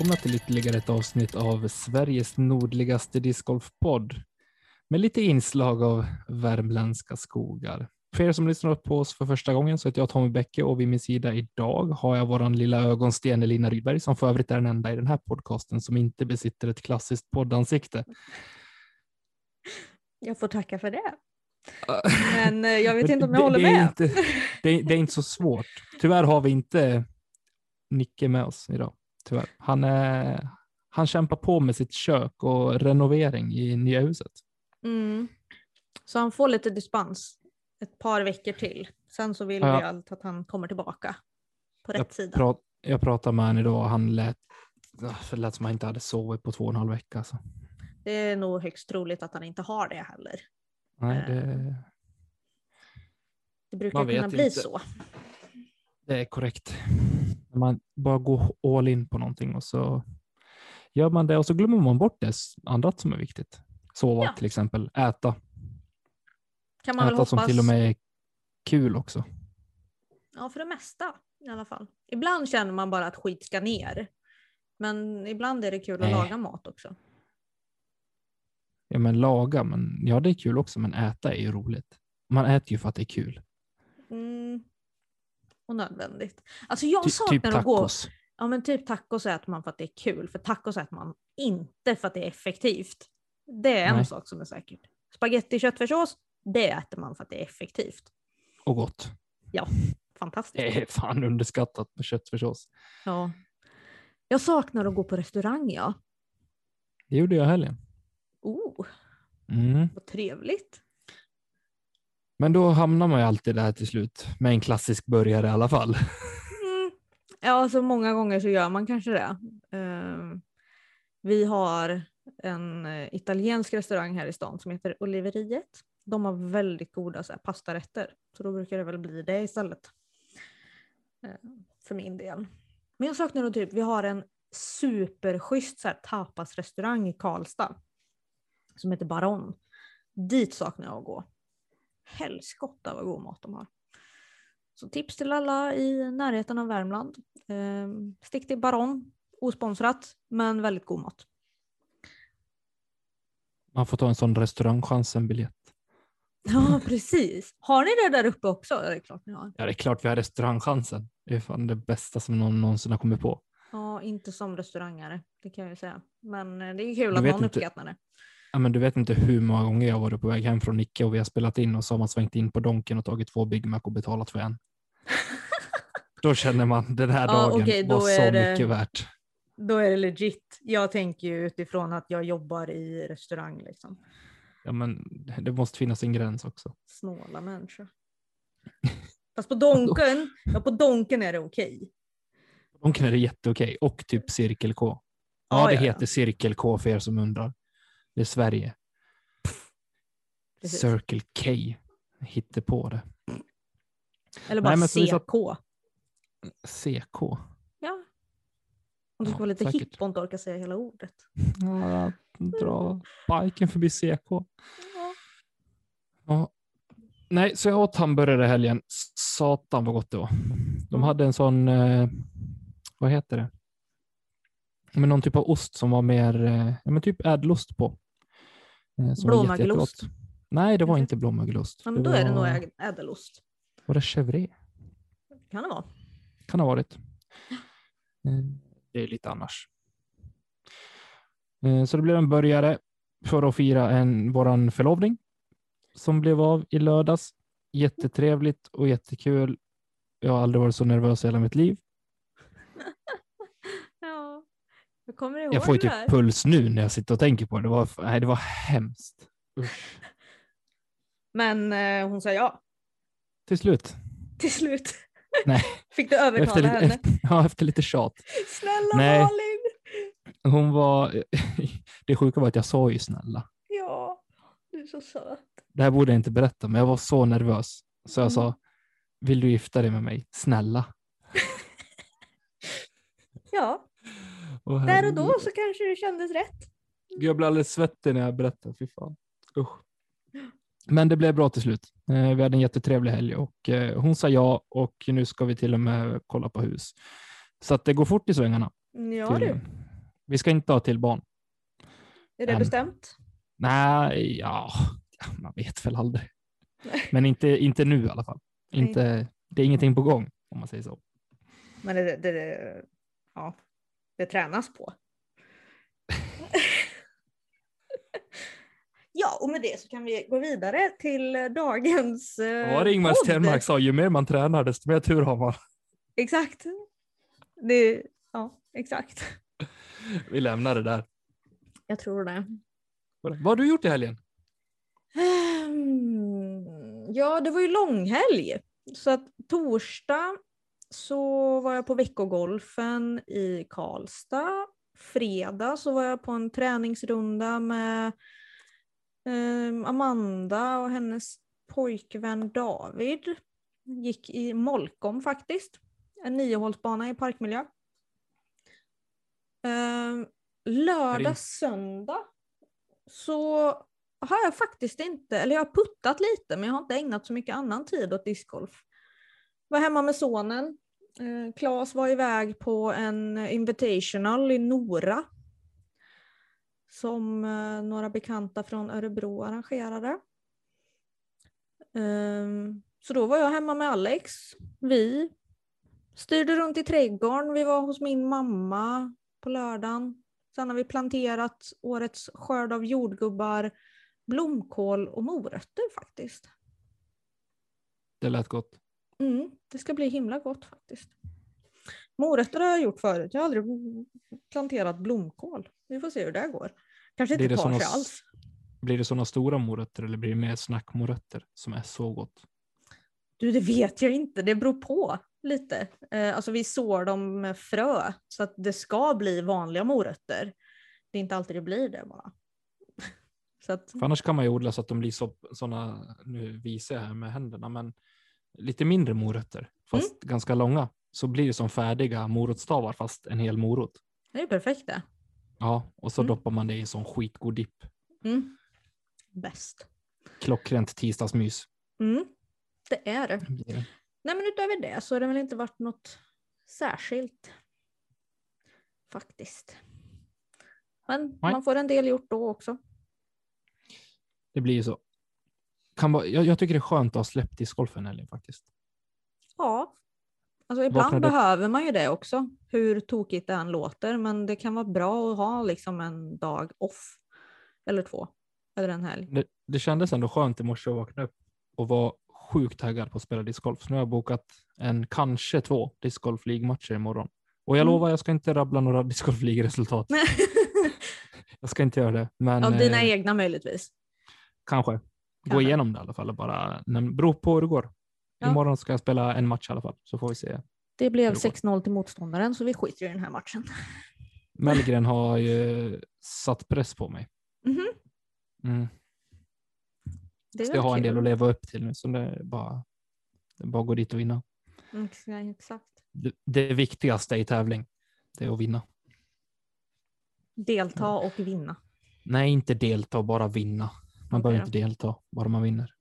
Välkomna till ytterligare ett avsnitt av Sveriges nordligaste discgolfpodd med lite inslag av värmländska skogar. För er som lyssnar på oss för första gången så heter jag Tommy Bäcke och vid min sida idag har jag våran lilla ögonsten Elina Rydberg som för övrigt är den enda i den här podcasten som inte besitter ett klassiskt poddansikte. Jag får tacka för det. Men eh, jag vet inte om jag Det- håller det med. Inte, det, är, det är inte så svårt. Tyvärr har vi inte Nicke med oss idag. Tyvärr. Han, är, han kämpar på med sitt kök och renovering i nya huset. Mm. Så han får lite dispens ett par veckor till. Sen så vill Ja. vi allt att han kommer tillbaka på rätt Jag, sida. prat, jag pratade med honom idag och han lät, det lät som att han inte hade sovit på två och en halv vecka. Alltså. Det är nog högst troligt att han inte har det heller. Nej, Eh. det, Det brukar kunna bli inte. så. det är korrekt. När man bara går all in på någonting och så gör man det och så glömmer man bort det annat som är viktigt. Sova Ja. till exempel, äta. Kan man väl Äta som hoppas. till och med är kul också. Ja, för det mesta i alla fall. Ibland känner man bara att skit ska ner. Men ibland är det kul Nej. att laga mat också. Ja, men laga, men ja, det är kul också, men äta är ju roligt. Man äter ju för att det är kul. Mm. Och nödvändigt. Alltså jag Ty, saknar typ att gå... tacos. Ja men typ tacos äter man för att det är kul, för tacos äter man inte för att det är effektivt. Det är en Nej. sak som är säkert. Spaghetti köttfärssås, det äter man för att det är effektivt. Och gott. Fantastiskt. Det är fan underskattat med köttfärssås. Ja. Jag saknar att gå på restaurang ja. Det gjorde jag helgen. Oh, Mm. vad trevligt. Men då hamnar man ju alltid där till slut med en klassisk burgare i alla fall. Mm. Ja, så många gånger så gör man kanske det. Ehm, vi har en eh, italiensk restaurang här i stan som heter Oliveriet. De har väldigt goda så här, pastarätter, så då brukar det väl bli det istället. Ehm, för min del. Men jag saknar då typ, vi har en superschysst så här, tapasrestaurang i Karlstad som heter Baron. Dit saknar jag att gå. Helskotta vad god mat de har. Så tips till alla i närheten av Värmland. Eh, stick till Baron, osponsrat, men väldigt god mat. Man får ta en sån restaurangchansen-biljett. Ja, precis. Har ni det där uppe också? Ja, det är klart ni har. Ja, det är klart vi har restaurangchansen. Det är fan det bästa som någon någonsin har kommit på. Ja, inte som restaurangare, det kan jag ju säga. Men eh, det är kul Du att någon inte- uppskattar det. Ja, men du vet inte hur många gånger jag varit på väg hem från Nicke och vi har spelat in och så har man svängt in på Donken och tagit två Big Mac och betalat för en. Då känner man den här Ja, dagen okej, då var så det- mycket värt. Då är det legit. Jag tänker ju utifrån att jag jobbar i restaurang liksom. Ja, men det måste finnas en gräns också. Snåla människor. Fast på Donken, ja på Donken är det okej. Donken är det jätteokej och typ Cirkel K. Ja, Ja, det ja, ja. heter Cirkel K för er som undrar. Det är Sverige. Precis. Circle K. Hittar på det. Eller bara Nej, CK. CK. Ja. Om du ska vara lite säkert. hipp och inte orka säga hela ordet. Ja, dra biken förbi CK. Ja. Ja. Nej, så jag åt hamburgare i helgen. Satan vad gott det var. De Mm. hade en sån, eh, vad heter det? Men någon typ av ost som var mer, eh, ja, men typ ädelost på. Eh, som var jätte- Blåmögelost. jättegott. Nej, det var inte blåmögelost. Men då är det nog var, ädelost. Var det chèvre? Kan det vara. Kan ha varit. Eh, Det är lite annars. Eh, Så det blev en börjare för att fira en, våran förlovning som blev av i lördags. Jättetrevligt och jättekul. Jag har aldrig varit så nervös i hela mitt liv. Ja. Jag kommer ihåg Jag får ju typ där. puls nu när jag sitter och tänker på det. Det var, nej, det var hemskt. Usch. Men eh, hon sa ja Till slut. till slut. Nej. Fick du övertala Efter lite, henne? efter, ja, efter lite tjat. Snälla Nej. Malin! Hon var... Det sjuka var att jag sa ju snälla. Ja, du är så söt. Det här borde jag inte berätta, men jag var så nervös. Så jag Mm. sa, vill du gifta dig med mig? Snälla. Ja, Och där och då så kanske det kändes rätt. Jag blev alldeles svettig när jag berättade. Fy fan. Usch. Men det blev bra till slut. Eh, Vi hade en jättetrevlig helg och eh, hon sa ja och nu ska vi till och med kolla på hus. Så att det går fort i svängarna. Ja du, tydligen. Vi ska inte ha till barn. är det Än. bestämt? Nej, ja, man vet väl aldrig. Nej. Men inte, inte nu i alla fall. Nej. Inte, det är ingenting på gång om man säger så. Men det, det, det, ja, det tränas på. ja, och med det så kan vi gå vidare till dagens eh, Vad Ingmar. Stenmark sa, ju mer man tränar desto mer tur har man. Exakt. Det, ja, exakt. Vi lämnar det där. Jag tror det. Vad har du gjort i helgen? Ehm, Ja, det var ju långhelg. Så att torsdag så var jag på veckogolfen i Karlstad. Fredag så var jag på en träningsrunda med ehm, Amanda och hennes pojkvän David. Gick i Molkom faktiskt. En niohålsbana i parkmiljö. Ehm, lördag, söndag så har jag faktiskt inte, eller jag har puttat lite men jag har inte ägnat så mycket annan tid åt discgolf. Var hemma med sonen. Eh, Claes var iväg på en invitational i Nora. Som eh, några bekanta från Örebro arrangerade. Ehm, så då var jag hemma med Alex. Vi styrde runt i trädgården. Vi var hos min mamma på lördagen. Sen har vi planterat årets skörd av jordgubbar, blomkål och morötter faktiskt. Det lät gott. Mm, det ska bli himla gott faktiskt. Morötter har jag gjort förut. Jag har aldrig planterat blomkål. Vi får se hur det går. Kanske Blir inte det tar sig alls. Blir det sådana stora morötter eller blir det mer snackmorötter som är så gott? Du, det vet jag inte. Det beror på lite. Eh, alltså vi sår dem med frö så att det ska bli vanliga morötter. Det är inte alltid det blir det bara. så att, För annars kan man ju odla så att de blir så, sådana, nu visar jag här med händerna, men lite mindre morötter, fast ganska långa. Så blir det som färdiga morotsstavar fast en hel morot. det är perfekt det. Ja, och så Mm. doppar man det i en sån skitgod dipp. Mm. Bäst. Klockrent tisdagsmys. Mm. Det är det. det. Nej men utöver det så har det väl inte varit något särskilt. Faktiskt. Men Nej. man får en del gjort då också. Det blir ju så. Kan vara, jag, jag tycker det är skönt att ha släppt discgolfen helgen faktiskt. Ja. Alltså ibland Vaknade behöver man ju det också. Hur tokigt det än låter. Men det kan vara bra att ha liksom en dag off. Eller två. Eller en helg. Det, det kändes ändå skönt i morse att vakna upp och vara sjukt taggad på att spela discgolf. Så nu har jag bokat en, kanske två discgolf League-matcher imorgon. Och jag Mm. lovar, jag ska inte rabbla några discgolf League-resultat. Jag ska inte göra det. Men Av dina eh, egna möjligtvis. kanske. Gå Kanske. igenom det i alla fall. och Bara, beror på hur det går. Ja. Imorgon ska jag spela en match i alla fall, så får vi se. Det blev det går. 6-0 till motståndaren så vi skiter i den här matchen. Mellgren har ju satt press på mig. Mhm. Mm. Det Så jag har en del att leva upp till nu, så det är bara, det är bara att gå dit och vinna. Mm, Exakt. Det, det viktigaste i tävling, det är att vinna. Delta och vinna. Nej, inte delta, bara vinna. Man Okej behöver inte delta, bara man vinner.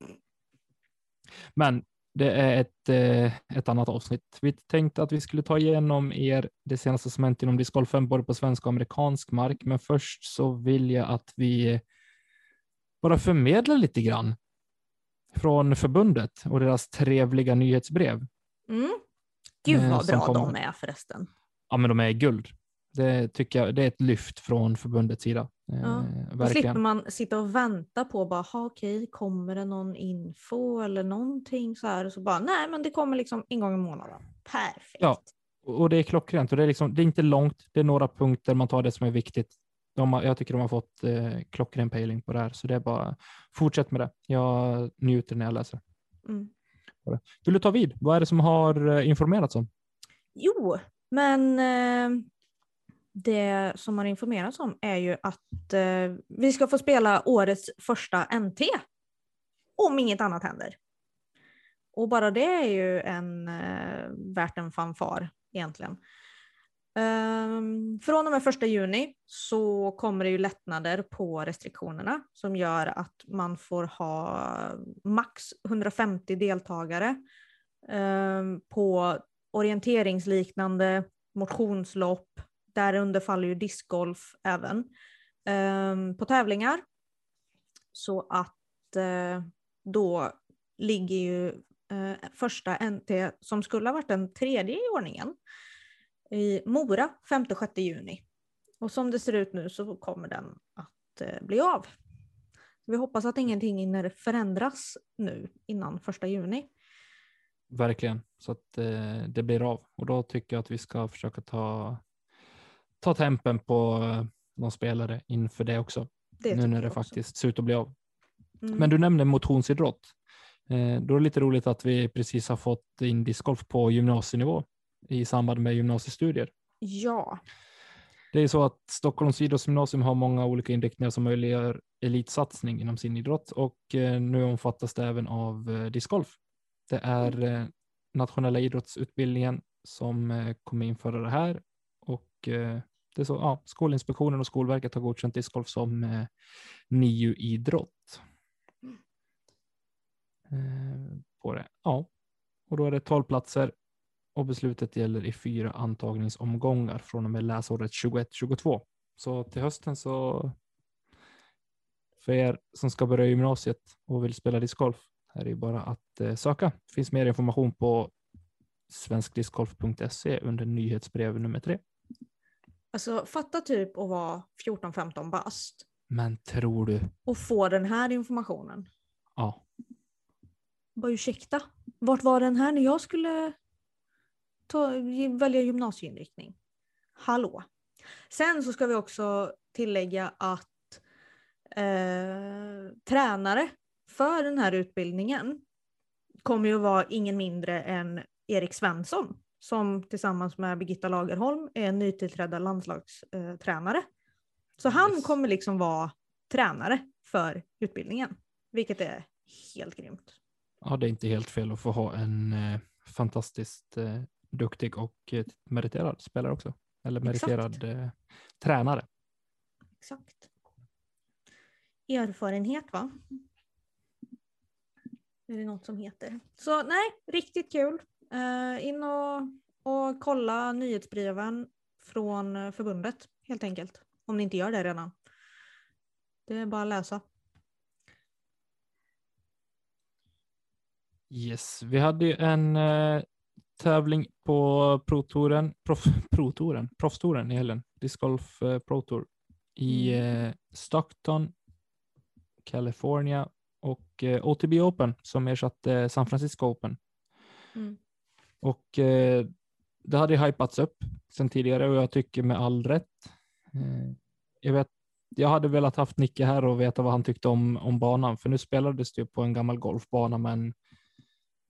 Men det är ett, eh, ett annat avsnitt. Vi tänkte att vi skulle ta igenom er det senaste som hänt inom discgolfen, både på svensk och amerikansk mark. Men först så vill jag att vi eh, bara förmedlar lite grann från förbundet och deras trevliga nyhetsbrev. Mm. Gud Eh, vad som bra kommer- de är förresten. Ja, men de är guld. Det tycker jag, det är ett lyft från förbundets sida. Eh, Ja, Då slipper man sitta och vänta på bara, "Ha, okej, kommer det någon info eller någonting så här. Och så bara, nej men det kommer liksom en gång i månaden. Perfekt. Ja. Och det är klockrent och det är, liksom, det är inte långt. Det är några punkter man tar det som är viktigt. De har, jag tycker de har fått eh, klockren pejling på det här, så det är bara fortsätt med det. Jag njuter när jag läser. Mm. Vill du ta vid? Vad är det som har eh, informerats om? Jo, men eh, det som har informerats om är ju att eh, vi ska få spela årets första NT. Om inget annat händer. Och bara det är ju en, eh, värt en fanfar egentligen. Ehm, från och med första juni så kommer det ju lättnader på restriktionerna som gör att man får ha max 150 deltagare ehm, på orienteringsliknande motionslopp därunder faller ju discgolf även, eh, på tävlingar. Så att eh, då ligger ju eh, första NT, som skulle ha varit den tredje i ordningen, i Mora 5-6 juni. Och som det ser ut nu så kommer den att eh, bli av. Vi hoppas att ingenting hinner förändras nu innan första juni. Verkligen, så att eh, det blir av. Och då tycker jag att vi ska försöka ta, ta tempen på eh, de spelare inför det också. Det nu när det faktiskt ser ut att bli av. Mm. Men du nämnde motionsidrott. Eh, då är det lite roligt att vi precis har fått in discgolf på gymnasienivå i samband med gymnasiestudier. Ja, Det är så att Stockholms idrottsgymnasium har många olika inriktningar som möjliggör elitsatsning inom sin idrott och eh, nu omfattas det även av discgolf. Det är eh, nationella idrottsutbildningen som kommer införa det här och det är så, ja, Skolinspektionen och Skolverket har godkänt discgolf som eh, NIU-idrott. Eh, på det. Ja, och då är det 12 platser och beslutet gäller i fyra antagningsomgångar från och med läsåret 21-22. Så till hösten så för er som ska börja gymnasiet och vill spela discgolf här är det bara att eh, söka. Det finns mer information på svenskdiscgolf.se under nyhetsbrev nummer tre alltså fatta typ att vara 14-15 bast Men tror du? och få den här informationen. Ja, Bara ursäkta, vart var den här när jag skulle ta, välja gymnasieinriktning? Hallå. Sen så ska vi också tillägga att eh, tränare för den här utbildningen kommer ju att vara ingen mindre än Erik Svensson som tillsammans med Birgitta Lagerholm är nytillträdda landslagstränare. Så han Yes. kommer liksom vara tränare för utbildningen, vilket är helt grymt. ja, det är inte helt fel att få ha en eh, fantastiskt eh, duktig och eh, meriterad spelare också. Eller meriterad eh, tränare. Exakt. Erfarenhet va? Är det något som heter. Så nej, riktigt kul. Eh, in och, och kolla nyhetsbreven från eh, förbundet helt enkelt. Om ni inte gör det redan. Det är bara att läsa. Yes, vi hade ju en eh, tävling på Pro-touren, proff, Pro-touren, Proffstouren i helgen, Disc Golf eh, Pro Tour i Mm. eh, Stockton, California och eh, OTB Open som ersatte San Francisco Open. Mm. Och eh, det hade hypats upp sedan tidigare och jag tycker med all rätt. Eh, jag, vet, jag hade velat haft Nicke här och veta vad han tyckte om, om banan, för nu spelades det ju på en gammal golfbana, men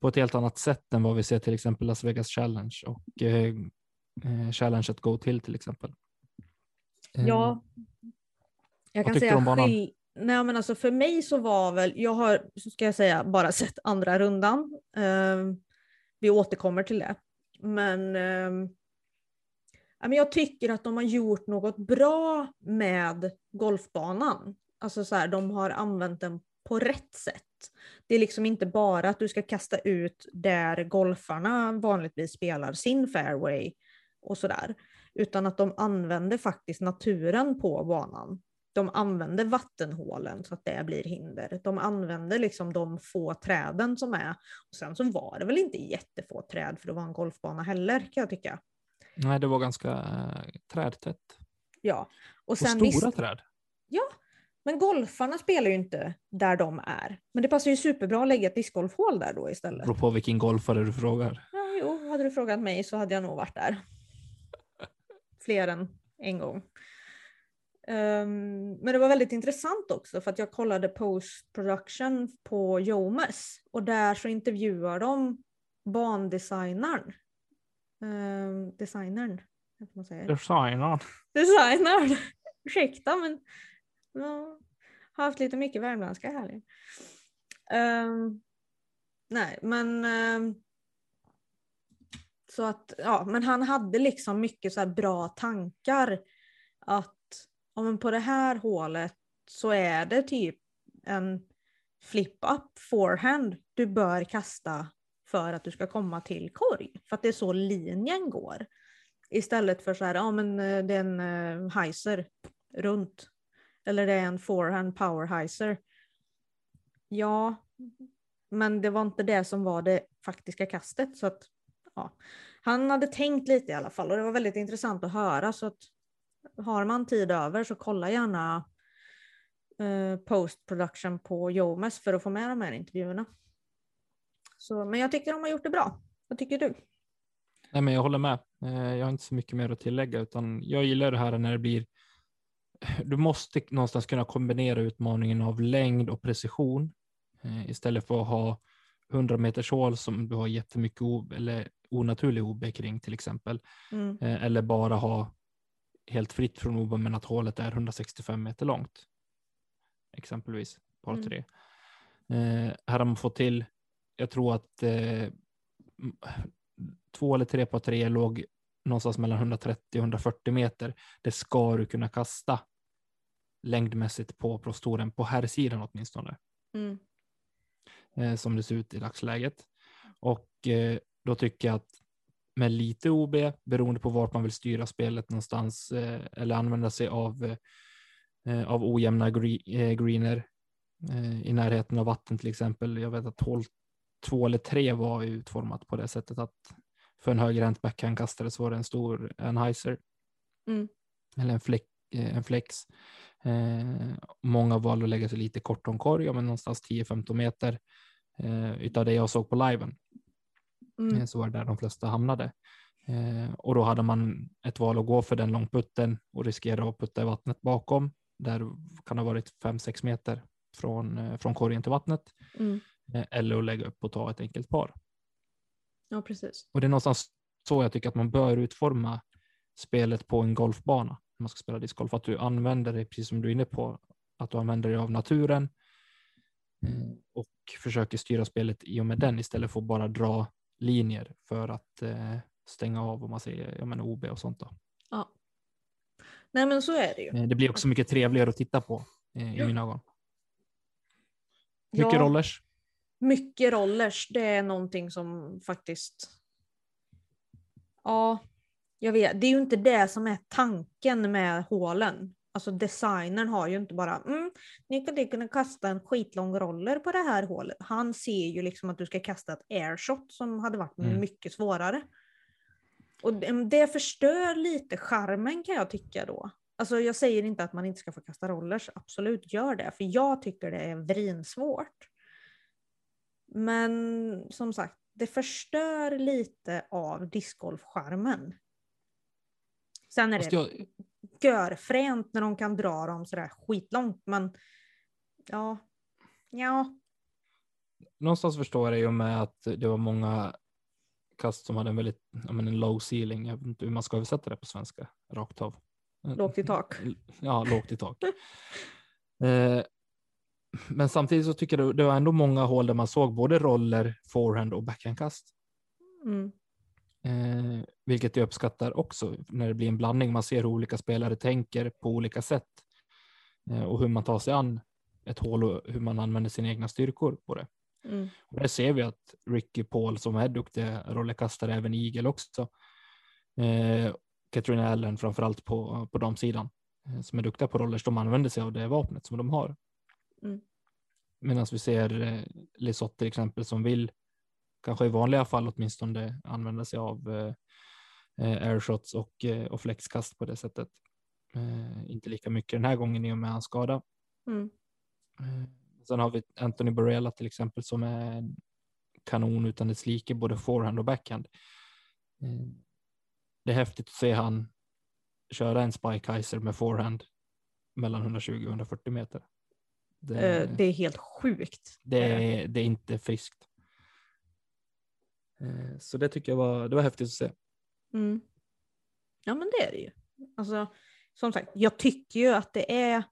på ett helt annat sätt än vad vi ser till exempel Las Vegas Challenge och eh, eh, Challenge att Go till till exempel. Eh, Ja. Jag kan säga skill- Nej men alltså för mig så var väl, jag har, så ska jag säga, bara sett andra rundan. Ehm, vi återkommer till det. Men, eh, jag tycker att de har gjort något bra med golfbanan. Alltså så här, de har använt den på rätt sätt. Det är liksom inte bara att du ska kasta ut där golfarna vanligtvis spelar sin fairway och sådär. Utan att de använder faktiskt naturen på banan. De använder vattenhålen så att det blir hinder. De använder liksom de få träden som är. Och sen så var det väl inte jättefå träd för att vara en golfbana heller kan jag tycka. Nej, det var ganska eh, trädtätt. Ja. Och Och sen stora visst, träd. men golfarna spelar ju inte där de är. Men det passar ju superbra att lägga ett discgolfhål där då istället. Beror på vilken golfare du frågar. Ja, jo, hade du frågat mig så hade jag nog varit där. Fler än en gång. Ehm, men det var väldigt intressant också för att jag kollade post production på Jomes och där så intervjuar de bandesignern. Um, designern, man säger. Designern. Designern! Ursäkta men jag har haft lite mycket värmländska här. Um, nej men ehm, så att, ja, men han hade liksom mycket så här bra tankar. Att ja, men på det här hålet så är det typ en flip-up forehand du bör kasta för att du ska komma till korg. För att det är så linjen går. Istället för så här, ja men eh, det är en eh, uh, heiser runt. Eller det är en forehand power heiser. Ja, men det var inte det som var det faktiska kastet. Så att, ja. Han hade tänkt lite i alla fall och det var väldigt intressant att höra. Så att, har man tid över så kolla gärna eh, post production på Jomes för att få med de här intervjuerna. Så, men jag tycker de har gjort det bra. Vad tycker du? Nej, men jag håller med. Eh, jag har inte så mycket mer att tillägga, utan jag gillar det här när det blir. Du måste någonstans kunna kombinera utmaningen av längd och precision eh, istället för att ha 100 meters hål som du har jättemycket eller onaturlig OB kring till exempel. Mm. Eh, eller bara ha helt fritt från OB men att hålet är 165 meter långt. Exempelvis par mm. tre. Eh, här har man fått till, jag tror att eh, två eller tre par tre låg någonstans mellan 130 och 140 meter. Det ska du kunna kasta längdmässigt på prostoren på här sidan åtminstone. Mm. Eh, som det ser ut i dagsläget. Och eh, då tycker jag att med lite OB, beroende på vart man vill styra spelet någonstans eh, eller använda sig av, eh, av ojämna gre eh, greener eh, i närheten av vatten till exempel. Jag vet att hål två eller tre var utformat på det sättet att för en högerhänt backhandkastare så var det en stor Anheuser mm. eller en, fleck, eh, en flex. Eh, många valde att lägga sig lite kort om korg, men någonstans 10-15 meter eh, utav det jag såg på liven. Mm. Eh, så var det där de flesta hamnade. Eh, och då hade man ett val att gå för den långputten och riskera att putta i vattnet bakom. Där kan det ha varit 5-6 meter från, eh, från korgen till vattnet. Mm. Eh, eller att lägga upp och ta ett enkelt par. Ja, precis. Och det är någonstans så jag tycker att man bör utforma spelet på en golfbana när man ska spela discgolf. Att du använder det, precis som du är inne på, att du använder dig av naturen eh, och försöker styra spelet i och med den istället för att bara dra linjer för att eh, stänga av om man säger ja, men OB och sånt. Då. Ja. Nej men så är det ju. Eh, det blir också mycket trevligare att titta på eh, i mina ögon. Mycket ja. rollers mycket rollers, det är någonting som faktiskt... Ja, jag vet. Det är ju inte det som är tanken med hålen. Alltså designern har ju inte bara, mm, ni kan kunna kasta en skitlång roller på det här hålet. Han ser ju liksom att du ska kasta ett airshot som hade varit mm. mycket svårare. Och det förstör lite charmen kan jag tycka då. Alltså jag säger inte att man inte ska få kasta rollers, absolut gör det, för jag tycker det är vrinsvårt. Men som sagt, det förstör lite av discgolfskärmen. Sen är det jag... görfränt när de kan dra dem sådär skitlångt, men ja, ja. Någonstans förstår jag det ju med att det var många kast som hade en väldigt, ja men en low ceiling, jag vet inte hur man ska översätta det på svenska, rakt av. Lågt i tak. Ja, lågt i tak. eh, men samtidigt så tycker jag det var ändå många hål där man såg både roller, forehand och backhandkast. Mm. Eh, vilket jag uppskattar också när det blir en blandning. Man ser hur olika spelare tänker på olika sätt eh, och hur man tar sig an ett hål och hur man använder sina egna styrkor på det. Mm. Och där ser vi att Ricky Paul som är duktiga rollerkastare, även Eagle också. Eh, Katrina Allen framförallt på, på damsidan eh, som är duktiga på rollers. De använder sig av det vapnet som de har. Mm. Medan vi ser eh, Lisotte till exempel som vill, kanske i vanliga fall åtminstone, använda sig av eh, eh airshots och, eh, och flexkast på det sättet. Inte lika mycket den här gången i och med hans skada. Mm. Sen har vi Anthony Barella till exempel som är en kanon utan dess like, både forehand och backhand. Det är häftigt att se han köra en Spike Heiser med forehand mellan 120 och 140 meter. Det, det är helt sjukt. Det är, det är inte friskt. Eh, så det tycker jag var, det var häftigt att se. Mm. Ja men det är det ju. Alltså, som sagt, jag tycker ju att det är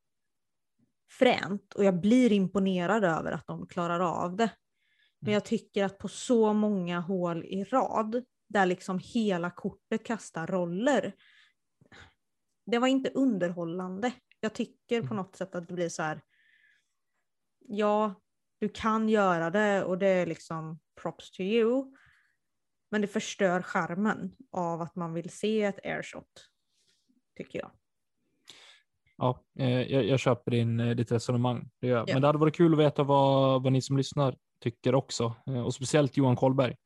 fränt och jag blir imponerad över att de klarar av det. Men mm. jag tycker att på så många hål i rad, där liksom hela kortet kastar roller, det var inte underhållande. Jag tycker på mm. något sätt att det blir så här, ja, du kan göra det och det är liksom props to you. Men det förstör charmen av att man vill se ett airshot. Tycker jag. Ja, eh, jag, jag köper in eh, ditt resonemang. Det. Ja. Men det hade varit kul att veta vad, vad ni som lyssnar tycker också. Eh, Och speciellt Johan Kollberg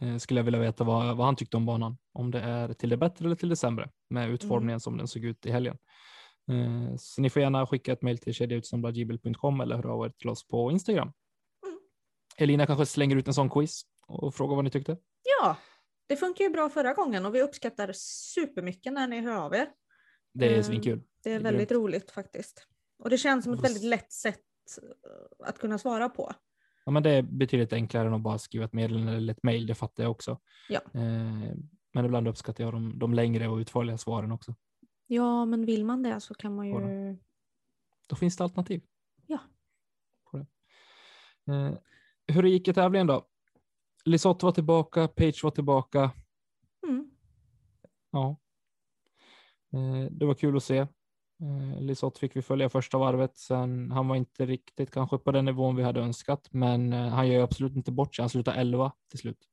eh, skulle jag vilja veta vad, vad han tyckte om banan. Om det är till det bättre eller till det sämre med utformningen som den såg ut i helgen. Så ni får gärna skicka ett mejl till kedjautsambladgmail.com eller höra av er till oss på Instagram. Mm. Elina kanske slänger ut en sån quiz och frågar vad ni tyckte. Ja, det funkar ju bra förra gången och vi uppskattar supermycket när ni hör av er. Det är Mm. svinkul. Det är Det är väldigt roligt faktiskt. Och det känns som ett väldigt lätt sätt eh, att kunna svara på. Ja, men det är betydligt enklare än att bara skriva ett meddelande eller ett mejl, det fattar jag också. Ja. Eh, Men ibland uppskattar jag de, de längre och utförliga svaren också. Ja, men vill man det så kan man ju... Då finns det alternativ. Ja. På det. Eh, hur gick i tävlingen då? Lisotte var tillbaka, Page var tillbaka. Mm. Ja. Eh, det var kul att se. Eh, Lisotte fick vi följa första varvet. Sen, han var inte riktigt kanske på den nivån vi hade önskat, men eh, han gör ju absolut inte bort sig. Han slutade 11 till slut.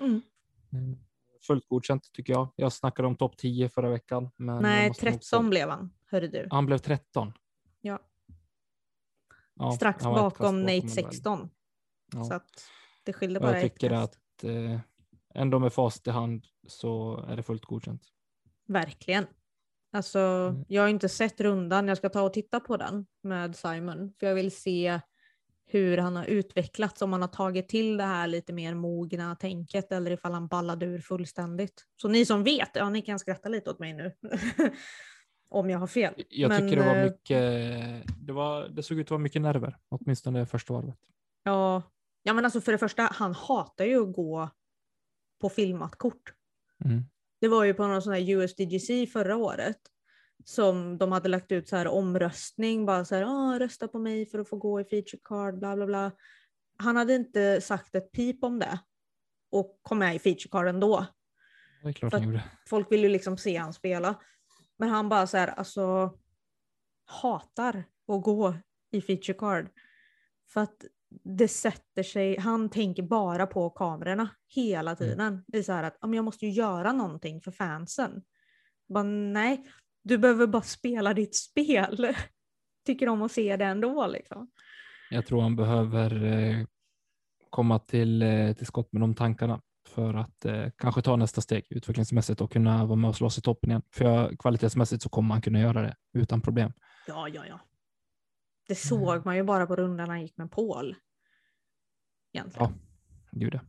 Mm. Mm. Fullt godkänt tycker jag. Jag snackade om topp 10 förra veckan. Men Nej, måste nog 13 säga- blev han, hörde du. Han blev 13. Ja. Ja, Strax kast bakom Nate en väl. 16. Ja. Så att det skilde bara jag tycker kast. att eh, ändå med facit i hand så är det fullt godkänt. Verkligen. Alltså, Mm. jag har inte sett rundan. Jag ska ta och titta på den med Simon. För jag vill se hur han har utvecklats. Om han har tagit till det här lite mer mogna tänket eller ifall han ballade ur fullständigt. Så ni som vet, ja ni kan skratta lite åt mig nu. Om jag har fel. Jag Men, tycker det var eh, mycket, det, var, det såg ut att vara mycket nerver, åtminstone det första varvet. Ja, ja men alltså för det första, han hatar ju att gå på filmat kort. Mm. Det var ju på någon sån här USDGC förra året som de hade lagt ut så här omröstning, bara så här, ah, rösta på mig för att få gå i feature card, bla bla bla. Han hade inte sagt ett pip om det och kom med i feature card ändå. Det är klart För han gjorde. Folk vill ju liksom se han spela. Men han bara så här, alltså hatar att gå i feature card. För att det sätter sig, han tänker bara på kamerorna hela tiden. Det är så här att "Ja, men jag måste ju göra någonting för fansen. Bara, nej, du behöver bara spela ditt spel. Tycker om att se det ändå liksom. Jag tror han behöver eh, komma till, eh, till skott med de tankarna för att eh, kanske ta nästa steg utvecklingsmässigt och kunna vara med och slåss i toppen igen. För jag, kvalitetsmässigt så kommer han kunna göra det utan problem. Ja, ja, ja. Det såg man ju bara på rundan han gick med Paul. Egentligen. Ja. Gud, ja.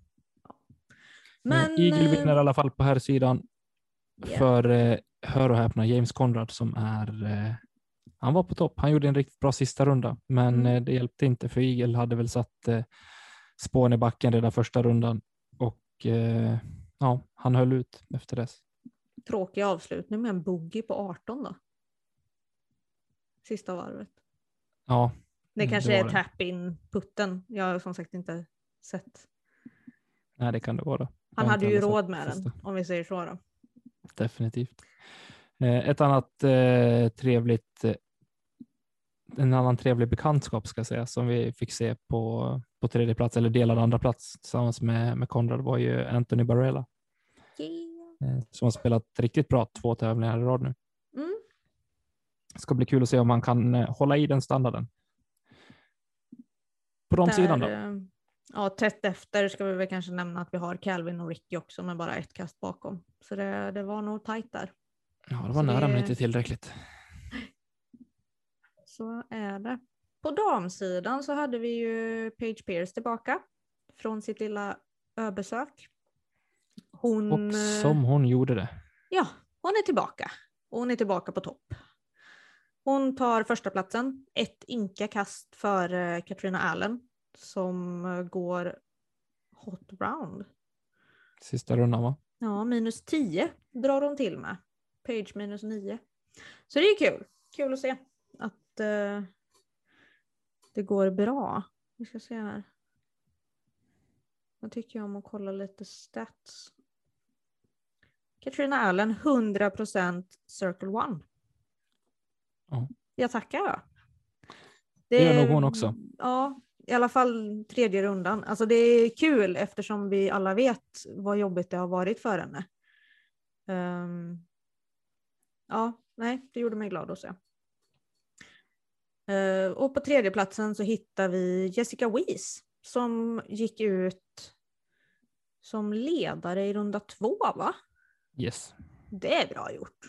Men, Men Eagle eh, vinner i alla fall på här sidan Ja. för, eh, hör och häpna, James Conrad som är, eh, han var på topp. Han gjorde en riktigt bra sista runda, men Mm. eh, det hjälpte inte för Eagle hade väl satt eh, spån i backen redan första rundan och eh, ja, han höll ut efter dess. Tråkig avslutning med en boogie på 18 då. Sista varvet. Ja, Det kanske det är det. tap-in putten. Jag har som sagt inte sett. nej, det kan det vara. Han hade ju råd med den om vi säger så då. Definitivt. Eh, ett annat eh, trevligt, eh, en annan trevlig bekantskap ska jag säga, som vi fick se på, på tredje plats eller delad andra plats tillsammans med, med Konrad var ju Anthony Barella eh, som har spelat riktigt bra två tävlingar i rad nu. Mm. Det ska bli kul att se om han kan hålla i den standarden. På de sidan då? Ja, tätt efter ska vi väl kanske nämna att vi har Calvin och Ricky också med bara ett kast bakom. Så det, det var nog tajt där. Ja, det var så nära det- men inte tillräckligt. Så är det. På damsidan så hade vi ju Paige Pierce tillbaka från sitt lilla öbesök. Hon, Och som hon gjorde det. ja, hon är tillbaka. Och Hon är tillbaka på topp. Hon tar första platsen, ett inka kast för eh, Katrina Allen som eh, går hot round. Sista rundan va? Ja, minus 10 drar hon till med. Page minus 9. Så det är kul. Kul att se att eh, det går bra. Vi ska se här. Vad tycker jag om att kolla lite stats? Katrina Allen 100% Circle One. Ja. Jag tackar. Det gör nog hon också. Ja, i alla fall tredje rundan. Alltså det är kul eftersom vi alla vet vad jobbigt det har varit för henne. Um, ja, nej, det gjorde mig glad att se. Uh, och på tredje platsen så hittar vi Jessica Weiss som gick ut som ledare i runda två, va? Yes. Det är bra gjort.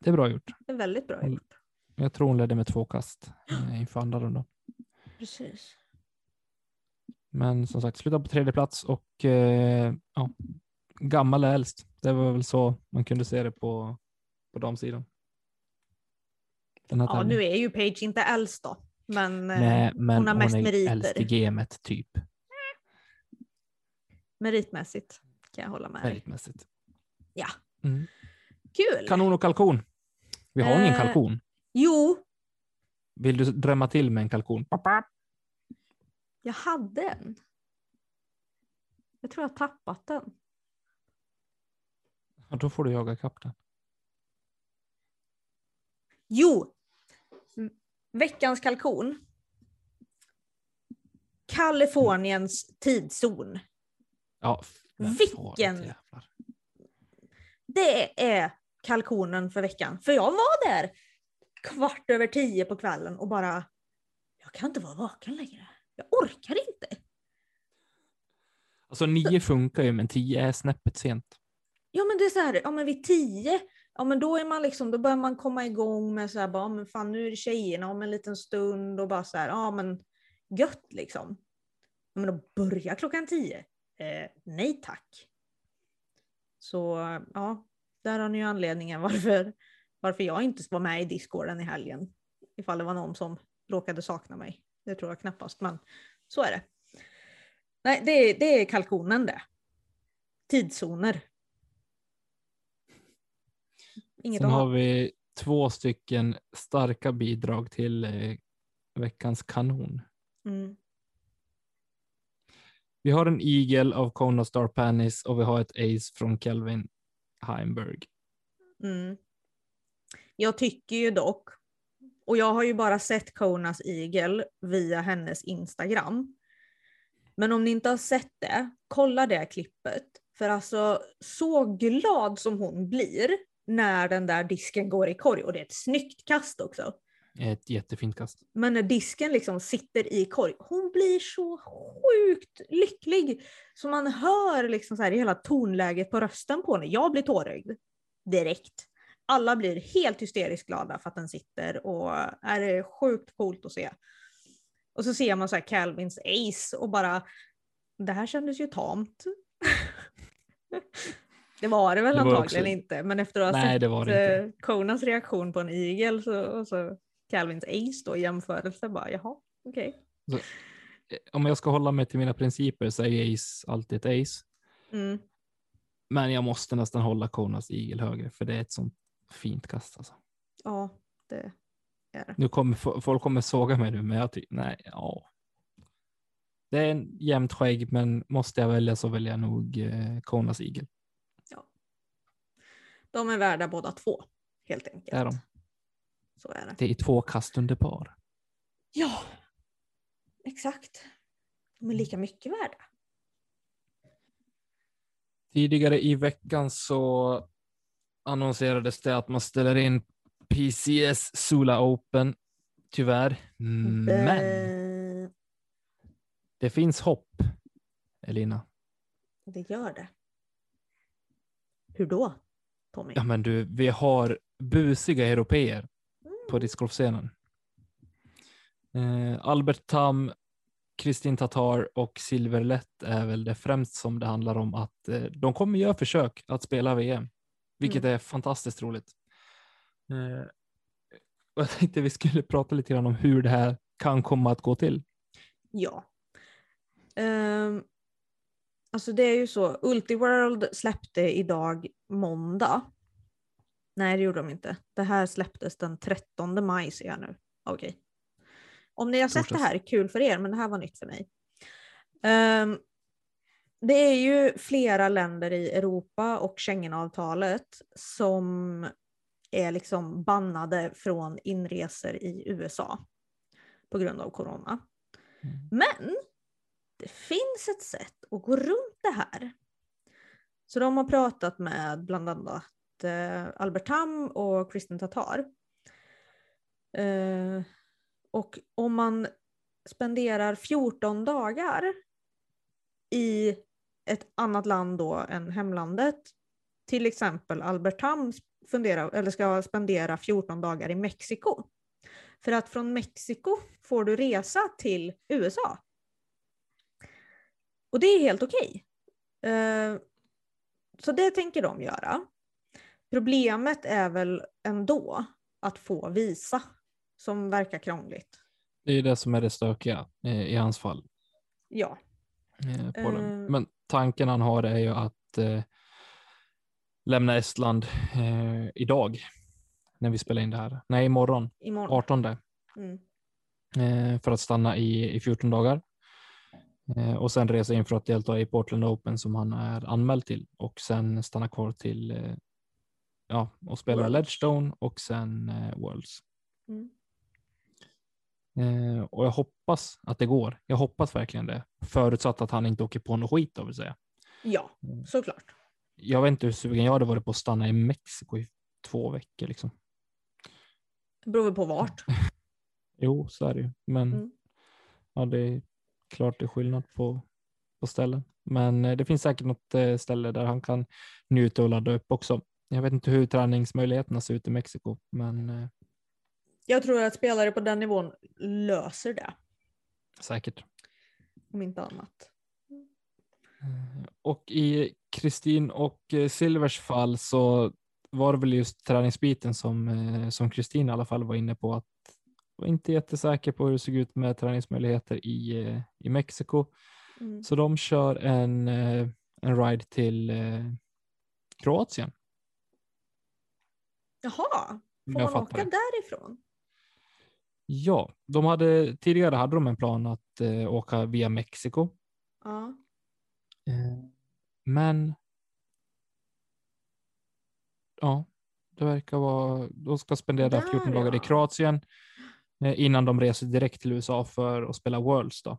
Det är bra gjort. Det är väldigt bra gjort. Jag tror hon ledde med två kast eh, inför andra rundan. Precis. Men som sagt, sluta på tredje plats och eh, ja, gammal är äldst. Det var väl så man kunde se det på, på damsidan. Ja, nu är ju Page inte äldst då, men, eh, Nej, men hon har mest är meriter. äldst i gamet typ. meritmässigt kan jag hålla med. Meritmässigt. Ja. Mm. Kul! Kanon och kalkon. Vi har ingen Eh. kalkon. Jo, Vill du drömma till med en kalkon? Jag hade en. Jag tror jag har tappat den. Ja, då får du jaga ikapp den. Jo! Veckans kalkon. Kaliforniens tidszon. Ja, Vilken-. Det är kalkonen för veckan. För jag var där kvart över tio på kvällen och bara, jag kan inte vara vaken längre. Orkar inte. Alltså nio funkar ju, men tio är snäppet sent. Ja men det är så här, ja men vid tio, ja men då är man liksom, då börjar man komma igång med så här, bara, men fan nu är det tjejerna om en liten stund och bara så här, ja men gött liksom. Ja, men då börjar klockan tio. Eh, nej tack. Så ja, där har ni ju anledningen varför, varför jag inte var med i Discorden i helgen. Ifall det var någon som råkade sakna mig. Det tror jag knappast, men så är det. Nej, det är, det är kalkonen det. Tidszoner. Inget Sen har ha. vi två stycken starka bidrag till eh, veckans kanon. Mm. Vi har en Eagle av Kona Star Panis och vi har ett Ace från Kelvin Heimberg. Mm. Jag tycker ju dock, och jag har ju bara sett Konas Eagle via hennes Instagram. Men om ni inte har sett det, kolla det klippet. För alltså så glad som hon blir när den där disken går i korg, och det är ett snyggt kast också. Ett jättefint kast. Men när disken liksom sitter i korg, hon blir så sjukt lycklig. Så man hör liksom så här i hela tonläget på rösten på henne. Jag blir tårögd direkt. Alla blir helt hysteriskt glada för att den sitter och är det sjukt coolt att se. Och så ser man så här Calvins ace och bara, det här kändes ju tamt. det var det väl Det var antagligen också- inte, men efter att ha Nej, sett eh, Konas reaktion på en igel så, och så Calvins ace då i jämförelse bara, jaha, okej. Eh, Om jag ska hålla mig till mina principer så är Ace alltid ett Ace. Mm. Men jag måste nästan hålla Konas Eagle högre för det är ett sånt fint kast. Alltså. Ja, det är det. Nu kommer fo- folk kommer såga mig nu, men jag tycker nej, ja. Det är en jämnt skägg, men måste jag välja så väljer jag nog eh, Konas Eagle. De är värda båda två, helt enkelt. Det är de. Så är det. Det är två kast under par. Ja, exakt. De är lika mycket värda. Tidigare i veckan så annonserades det att man ställer in PCS Sula Open. Tyvärr. Men det finns hopp, Elina. Det gör det. Hur då, Tommy? Ja, men du, vi har busiga europeer på discgolfscenen. Eh, Albert Tam, Kristin Tatar och Silver Lätt är väl det främst som det handlar om att eh, de kommer göra försök att spela VM, vilket är fantastiskt roligt. Eh, och jag tänkte vi skulle prata lite grann om hur det här kan komma att gå till. Ja. Um, alltså det är ju så, Ultiworld släppte idag måndag. Nej det gjorde de inte. Det här släpptes den 13 maj ser jag nu. Okej. Om ni har sett det Torsdags. här, kul för er, men det här var nytt för mig. Ehm, det är ju flera länder i Europa och Schengenavtalet som är liksom bannade från inresor i USA på grund av corona. Mm. Men det finns ett sätt att gå runt det här. Så de har pratat med bland annat eh, Albert Tam och Kristen Tatar. Eh, och om man spenderar 14 dagar i ett annat land då än hemlandet, till exempel Albert Tam funderar, eller ska spendera 14 dagar i Mexiko. För att från Mexiko får du resa till USA. Och det är helt okej. Eh, så det tänker de göra. Problemet är väl ändå att få visa, som verkar krångligt. Det är det som är det stökiga eh, i hans fall. Ja. Eh. Men tanken han har är ju att eh, lämna Estland eh, idag när vi spelar in det här. Nej, imorgon, Imorgon. 18 Mm. eh, för att stanna i, i 14 dagar. Eh, och sen resa in för att delta i Portland Open som han är anmäld till och sen stanna kvar till eh, ja, och spela. Ledgestone och sen eh, Worlds. Mm. Eh, och jag hoppas att det går. Jag hoppas verkligen det. Förutsatt att han inte åker på något skit, då vill säga. Ja, Mm. såklart. Jag vet inte hur sugen jag hade varit på att stanna i Mexiko i två veckor. Liksom. Det beror väl på vart. Jo, så är det ju. Men Mm. ja, det är klart det är skillnad på, på ställen. Men eh, det finns säkert något eh, ställe där han kan njuta och ladda upp också. Jag vet inte hur träningsmöjligheterna ser ut i Mexiko, men eh, Jag tror att spelare på den nivån löser det, säkert. om inte annat. Eh, Och i Kristin och eh, Silvers fall så var det väl just träningsbiten som eh, som Kristin i alla fall var inne på att var inte jättesäker på hur det såg ut med träningsmöjligheter i, i Mexiko. Mm. Så de kör en, en ride till Kroatien. Jaha, får man åka därifrån? Ja, de hade, tidigare hade de en plan att eh, åka via Mexiko. Ja. Eh, men ja, det verkar vara, de ska spendera Där, 14 dagar i ja. Kroatien eh, innan de reser direkt till USA för att spela Worlds. Då.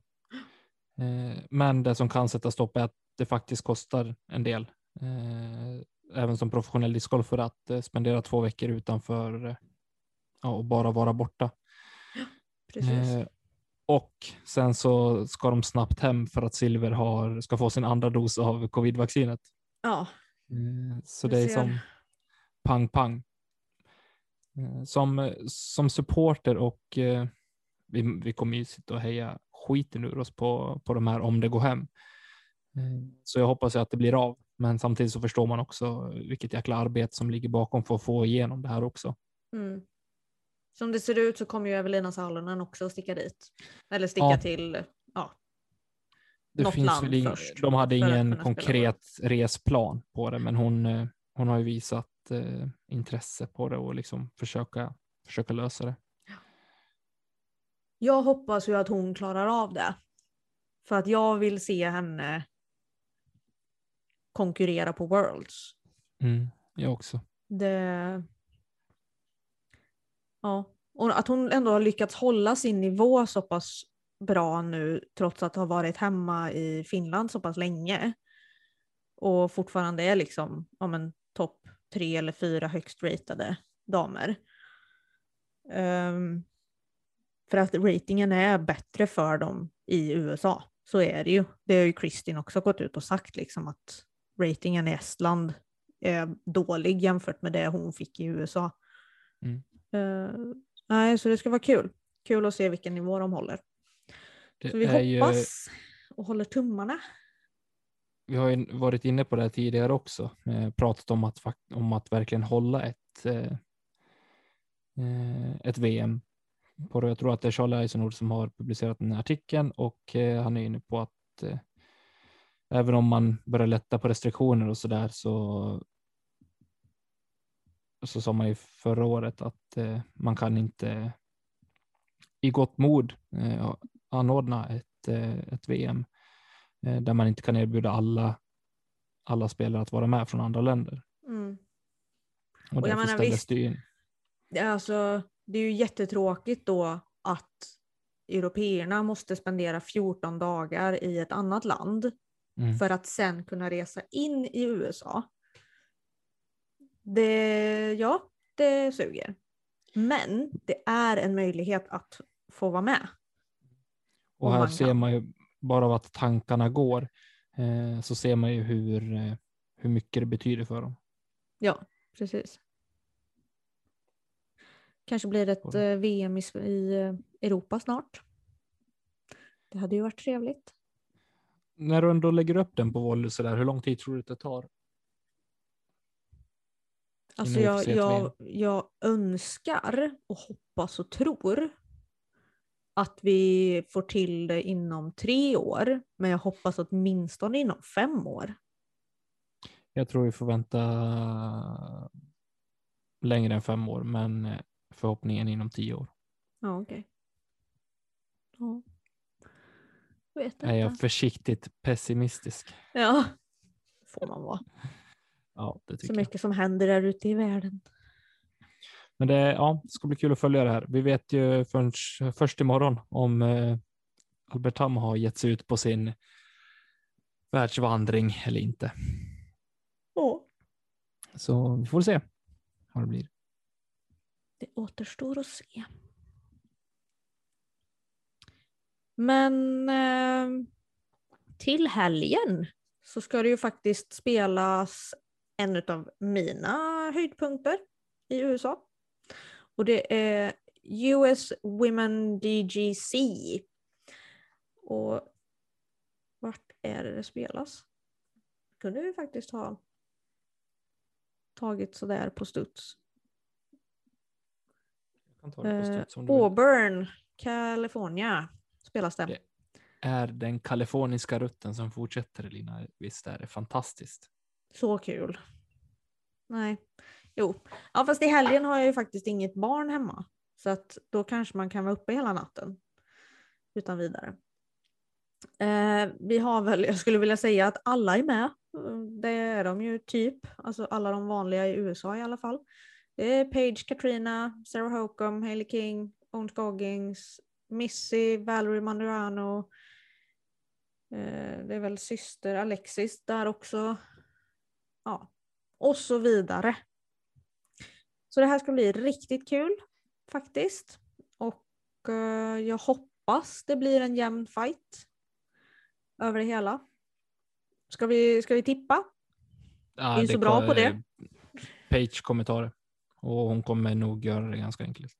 Eh, men det som kan sätta stopp är att det faktiskt kostar en del. Eh, även som professionell discgolfer att eh, spendera två veckor utanför ja, och bara vara borta. Precis. Eh, och sen så ska de snabbt hem för att Silver har, ska få sin andra dos av covid-vaccinet. ja. Eh, så det är som pang pang. Eh, som, som supporter och vi, vi kommer ju sitta och heja skiten ur oss på, på de här om det går hem. Så jag hoppas ju att det blir av. Men samtidigt så förstår man också vilket jäkla arbete som ligger bakom för att få igenom det här också. Mm. Som det ser ut så kommer ju Evelina Salonen också sticka dit. Eller sticka Ja. till, ja. Det Något finns land väl ing, först de hade att ingen konkret resplan på det, men hon, eh, hon har ju visat eh, intresse på det och liksom försöka, försöka lösa det. Jag hoppas ju att hon klarar av det. För att jag vill se henne konkurrera på Worlds. Mm, jag också. Det... Ja, och att hon ändå har lyckats hålla sin nivå så pass bra nu trots att ha varit hemma i Finland så pass länge. Och fortfarande är liksom ja, men, topp tre eller fyra högst ratade damer. Um, för att ratingen är bättre för dem i USA. Så är det ju. Det har ju Kristin också gått ut och sagt liksom att ratingen i Estland är dålig jämfört med det hon fick i USA. Mm. Eh, nej, så det ska vara kul. Kul att se vilken nivå de håller. Det Så vi är ju, hoppas och håller tummarna. vi har ju varit inne på det här tidigare också, eh, pratat om att, om att verkligen hålla ett, eh, ett VM. På. Jag tror att det är Charlie Eisenhower som har publicerat den här artikeln och eh, han är inne på att eh, även om man börjar lätta på restriktioner och så där så så sa man ju förra året att eh, man kan inte i gott mod eh, anordna ett, eh, ett VM eh, där man inte kan erbjuda alla, alla spelare att vara med från andra länder. Mm. Och, Och därför ställdes visst- det in. Alltså, det är ju jättetråkigt då att européerna måste spendera 14 dagar i ett annat land Mm. för att sen kunna resa in i USA. Det, ja, det suger. Men det är en möjlighet att få vara med. Och här man ser man ju bara av att tankarna går eh, så ser man ju hur, eh, hur mycket det betyder för dem. Ja, precis. Kanske blir det ett eh, VM i, i eh, Europa snart. Det hade ju varit trevligt. När du ändå lägger upp den på volley så där, hur lång tid tror du att det tar? Alltså jag, jag, jag önskar och hoppas och tror att vi får till det inom tre år. Men jag hoppas åtminstone inom fem år. Jag tror vi får vänta längre än fem år, men förhoppningen inom tio år. Ja, okej. Ja. Jag vet Är jag försiktigt pessimistisk? Ja, får man vara. Ja, det Så tycker jag. mycket som händer där ute i världen. Men det, ja, det ska bli kul att följa det här. Vi vet ju förrän, först imorgon om eh, Albert Tam har gett sig ut på sin världsvandring eller inte. Ja. Så vi får se vad det blir. Det återstår att se. Men eh, till helgen så ska det ju faktiskt spelas en av mina höjdpunkter i USA. Och det är US Women DGC. Och vart är det det spelas? kunde vi faktiskt ha tagit sådär på studs. På Eh, studs. Auburn, California spelas det. Det- Är den kaliforniska rutten som fortsätter Lina? Visst är det fantastiskt? Så kul. Nej. Jo. Ja fast i helgen har jag ju faktiskt inget barn hemma. Så att då kanske man kan vara uppe hela natten. Utan vidare. Eh, vi har väl, jag skulle vilja säga att alla är med. Det är de ju typ. Alltså alla de vanliga i USA i alla fall. Det är Paige, Katrina, Sarah Hokum, Hailey King, Owen Scoggins, Missy, Valerie Manduano. Eh, det är väl syster Alexis där också. Ja, och så vidare. Så det här ska bli riktigt kul faktiskt. Och eh, jag hoppas det blir en jämn fight över det hela. Ska vi, ska vi tippa? Ja, Vi är så bra på det. Page kommer ta det och hon kommer nog göra det ganska enkelt.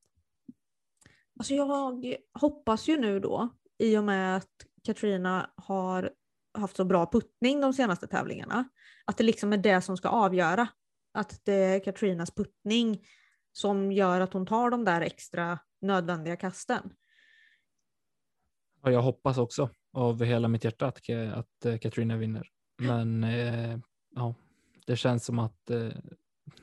Alltså jag hoppas ju nu då, i och med att Katrina har haft så bra puttning de senaste tävlingarna, att det liksom är det som ska avgöra. Att det är Katrinas puttning som gör att hon tar de där extra nödvändiga kasten. Ja, jag hoppas också av hela mitt hjärta att, att eh, Katrina vinner. Men eh, ja, det känns som att eh,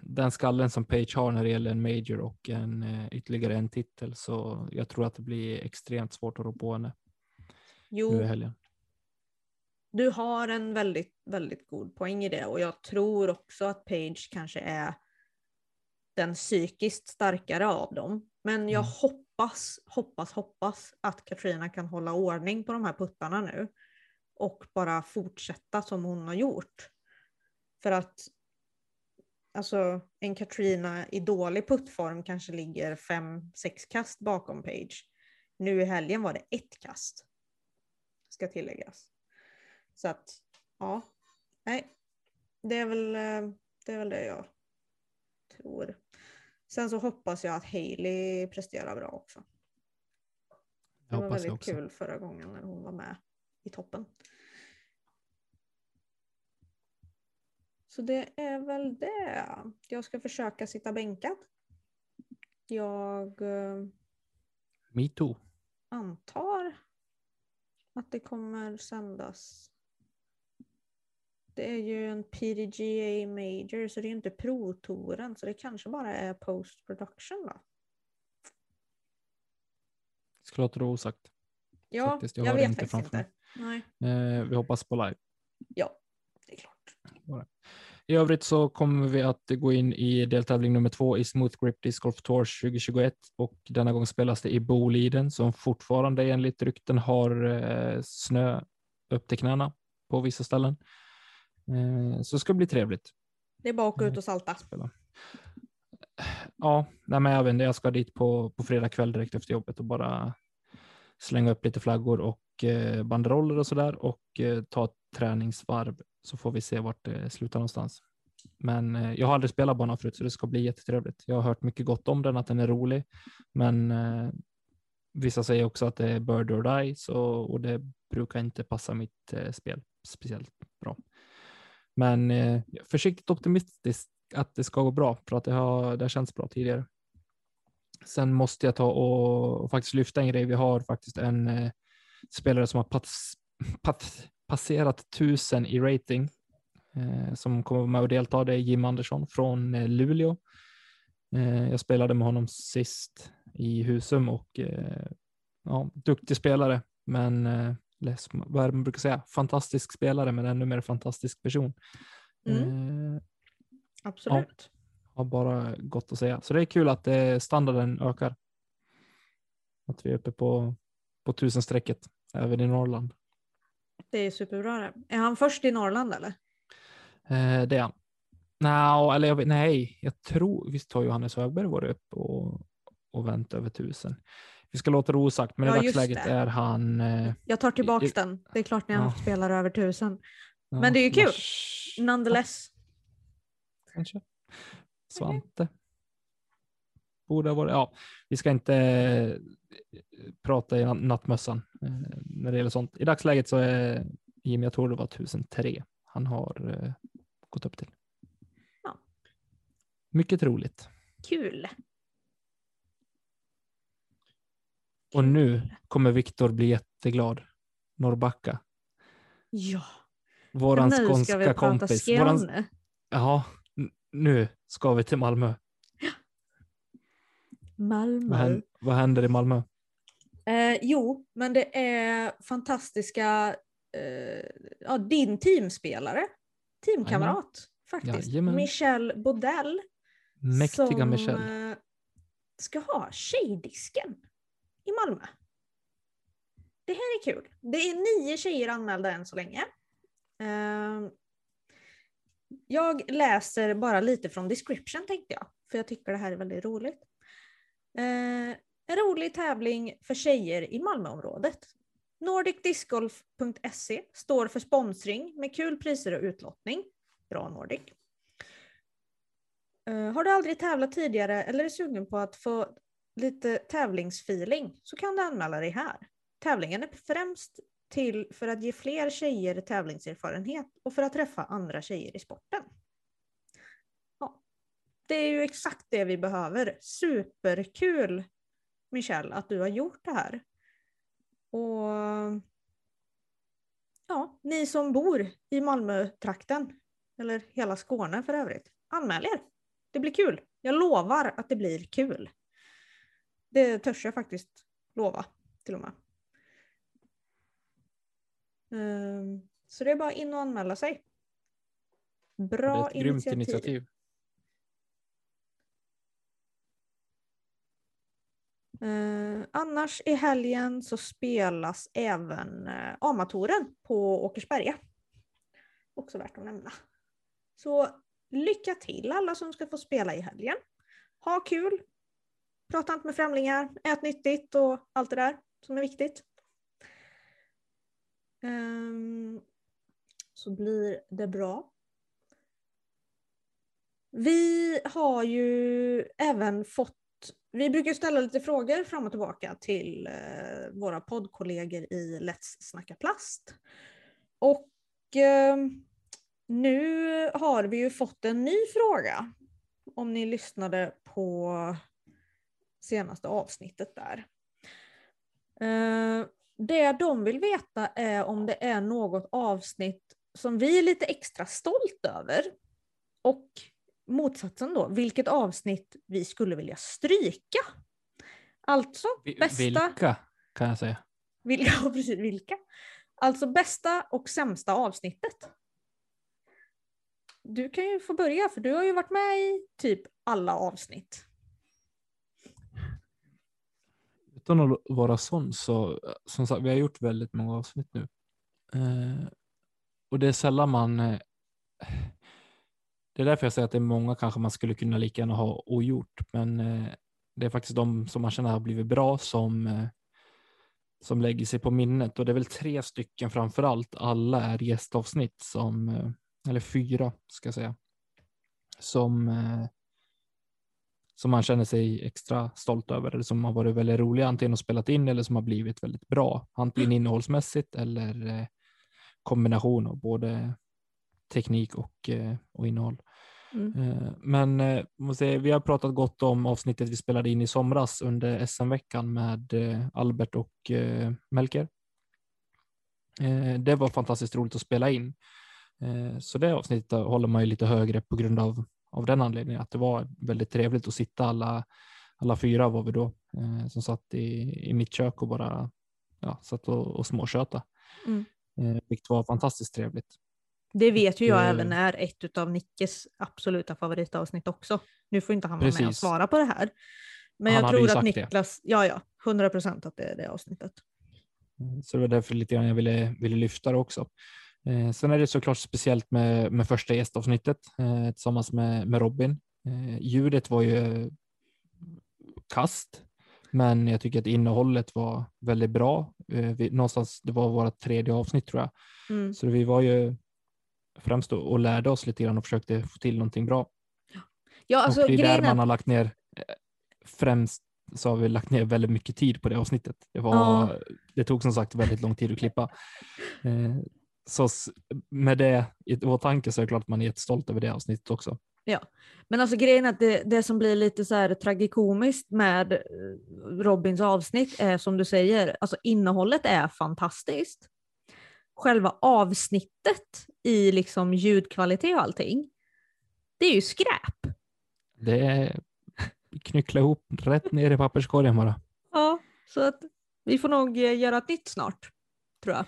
den skallen som Page har när det gäller en major och en, eh, ytterligare en titel så jag tror att det blir extremt svårt att rå på henne Jo, helgen. Du har en väldigt, väldigt god poäng i det och jag tror också att Page kanske är den psykiskt starkare av dem. Men jag Mm. hoppas, hoppas, hoppas att Katrina kan hålla ordning på de här puttarna nu och bara fortsätta som hon har gjort. För att alltså, en Katrina i dålig puttform kanske ligger fem, sex kast bakom Page. Nu i helgen var det ett kast. Ska tilläggas. Så att, ja. Nej. Det är väl eh, det, är väl det jag tror. Sen så hoppas jag att Hailey presterar bra också. Det Jag var väldigt också. kul förra gången när hon var med i toppen. Så det är väl det. Jag ska försöka sitta bänkad. Jag eh, Me too. antar att det kommer sändas. Det är ju en PDGA Major så det är inte Pro-touren så det kanske bara är post production då. Ska låta det osagt. Ja, Faktiskt, jag jag, vet inte faktiskt inte. Nej. Eh, vi hoppas på live. Ja, det är klart. I övrigt så kommer vi att gå in i deltävling nummer två i Smooth Grip Disc Golf Tour 2021 och denna gång spelas det i Boliden som fortfarande enligt rykten har eh, snö upp till knäna på vissa ställen. Eh, så det ska bli trevligt. Det är bara att åka ut och salta. Spela. Ja, nej, men jag, vet jag ska dit på, på fredag kväll direkt efter jobbet och bara slänga upp lite flaggor och eh, banderoller och så där och eh, ta ett träningsvarv så får vi se vart det slutar någonstans. Men eh, jag har aldrig spelat banan förut så det ska bli jättetrevligt. Jag har hört mycket gott om den, att den är rolig, men eh, vissa säger också att det är bird or die så, och det brukar inte passa mitt eh, spel speciellt bra. Men eh, försiktigt optimistisk att det ska gå bra för att det har, det har känts bra tidigare. Sen måste jag ta och, och faktiskt lyfta en grej. Vi har faktiskt en eh, spelare som har pass, pass, passerat tusen i rating eh, som kommer med och delta. Det är Jim Andersson från eh, Luleå. Eh, jag spelade med honom sist i Husum och eh, ja, duktig spelare, men eh, vad är det man brukar säga? Fantastisk spelare, men ännu mer fantastisk person. Mm. Eh, Absolut. har bara gott att säga. Så det är kul att eh, standarden ökar. Att vi är uppe på, på tusenstrecket även i Norrland. Det är superbra. Är han först i Norrland eller? Eh, det är han. No, eller jag vet, nej, jag tror visst har Johannes Högberg varit uppe och, och vänt över tusen. Vi ska låta det osagt, men Ja, i dagsläget det. är han. Eh, Jag tar tillbaks I- den. Det är klart ni har Ja. haft spelare över tusen. ja, Men det är ju kul. Lars, Nonetheless. kanske. Svante. Borde ha varit. Ja, vi ska inte eh, prata i nat- nattmössan eh, när det gäller sånt. I dagsläget så är Jimmy, jag tror det var 1003 han har eh, gått upp till. Ja. Mycket roligt. Kul. Och nu kommer Viktor bli jätteglad. Norrbacka. Ja. Våran nu ska vi skånska prata kompis. Våran, Skåne. ja, nu ska vi till Malmö. Malmö. Vad händer, vad händer i Malmö? Eh, jo, men det är fantastiska, eh, ja, din teamspelare, teamkamrat faktiskt, Jajamän. Michelle Bodell, Mäktiga som Michelle. eh, ska ha tjejdisken i Malmö. Det här är kul. Det är nio tjejer anmälda än så länge. Ehm, jag läser bara lite från description tänkte jag, för jag tycker det här är väldigt roligt. Ehm, en rolig tävling för tjejer i Malmöområdet. NordicDiscgolf.se står för sponsring med kul priser och utlottning. Bra Nordic. Ehm, har du aldrig tävlat tidigare eller är sugen på att få lite tävlingsfeeling så kan du anmäla dig här. Tävlingen är främst till för att ge fler tjejer tävlingserfarenhet och för att träffa andra tjejer i sporten. Ja, det är ju exakt det vi behöver. Superkul Michelle att du har gjort det här. Och ja, ni som bor i Malmötrakten, eller hela Skåne för övrigt, anmäl er. Det blir kul. Jag lovar att det blir kul. Det törs jag faktiskt lova till och med. Ehm, Så det är bara in och anmäla sig. Bra det är ett grymt initiativ. initiativ. Eh, annars i helgen så spelas även eh, Amatoren på Åkersberga. Också värt att nämna. Så lycka till alla som ska få spela i helgen. Ha kul! Prata inte med främlingar, ät nyttigt och allt det där som är viktigt. Um, så blir det bra. Vi har ju även fått vi brukar ställa lite frågor fram och tillbaka till eh, våra poddkollegor i Let's Snacka Plast. Och ehm, nu har vi ju fått en ny fråga. Om ni lyssnade på senaste avsnittet där. Eh, det de vill veta är om det är något avsnitt som vi är lite extra stolt över. Och motsatsen då, vilket avsnitt vi skulle vilja stryka. Alltså bästa, Vilka kan jag säga? vilka, precis, vilka? Alltså bästa och sämsta avsnittet. du kan ju få börja för du har ju varit med i typ alla avsnitt. Utan att vara sån så, som sagt, vi har gjort väldigt många avsnitt nu. Eh, och det är sällan man, eh, det är därför jag säger att det är många kanske man skulle kunna lika gärna ha ogjort, men eh, det är faktiskt de som man känner har blivit bra som, eh, som lägger sig på minnet och det är väl tre stycken framför allt. Alla är gästavsnitt som, eh, eller fyra ska jag säga, som eh, som man känner sig extra stolt över eller som har varit väldigt roliga antingen och spelat in eller som har blivit väldigt bra, antingen innehållsmässigt eller eh, kombination av både teknik och, eh, och innehåll. Mm. Eh, Men måste säga, vi har pratat gott om avsnittet vi spelade in i somras under SM-veckan med Albert och Melker. Det var fantastiskt roligt att spela in. Så det avsnittet håller man ju lite högre på grund av, av den anledningen att det var väldigt trevligt att sitta alla, alla fyra var vi då eh, som satt i, i mitt kök och bara ja, satt och, och småköta. Mm. Eh, Vilket var fantastiskt trevligt. Det vet ju jag eh, även är ett av Nickes absoluta favoritavsnitt också. Nu får inte han vara med och svara på det här. Men Han jag tror att sagt det. Niklas, ja ja, 100 procent att det är det avsnittet. Eh, Så det var därför lite grann jag ville, ville lyfta det också. Eh, sen är det såklart speciellt med, med första gästavsnittet eh, tillsammans med, med Robin. Eh, ljudet var ju kast, men jag tycker att innehållet var väldigt bra. Eh, vi, någonstans, det var vårt tredje avsnitt tror jag, Mm. så vi var ju främst och, och lärde oss lite grann och försökte få till någonting bra. Ja, alltså, och det är där man har lagt ner eh, främst så har vi lagt ner väldigt mycket tid på det avsnittet. Det, var, Ja. det tog som sagt väldigt lång tid att klippa. Så med det i åtanke så är det klart att man är jättestolt över det avsnittet också. Men alltså grejen är att det, det som blir lite så här tragikomiskt med eh, Robins avsnitt är som du säger, alltså innehållet är fantastiskt. Själva avsnittet i liksom ljudkvalitet och allting, det är ju skräp. Det är knyckla ihop rätt ner i papperskorgen bara. Ja, så att vi får nog eh, göra ett nytt snart, tror jag.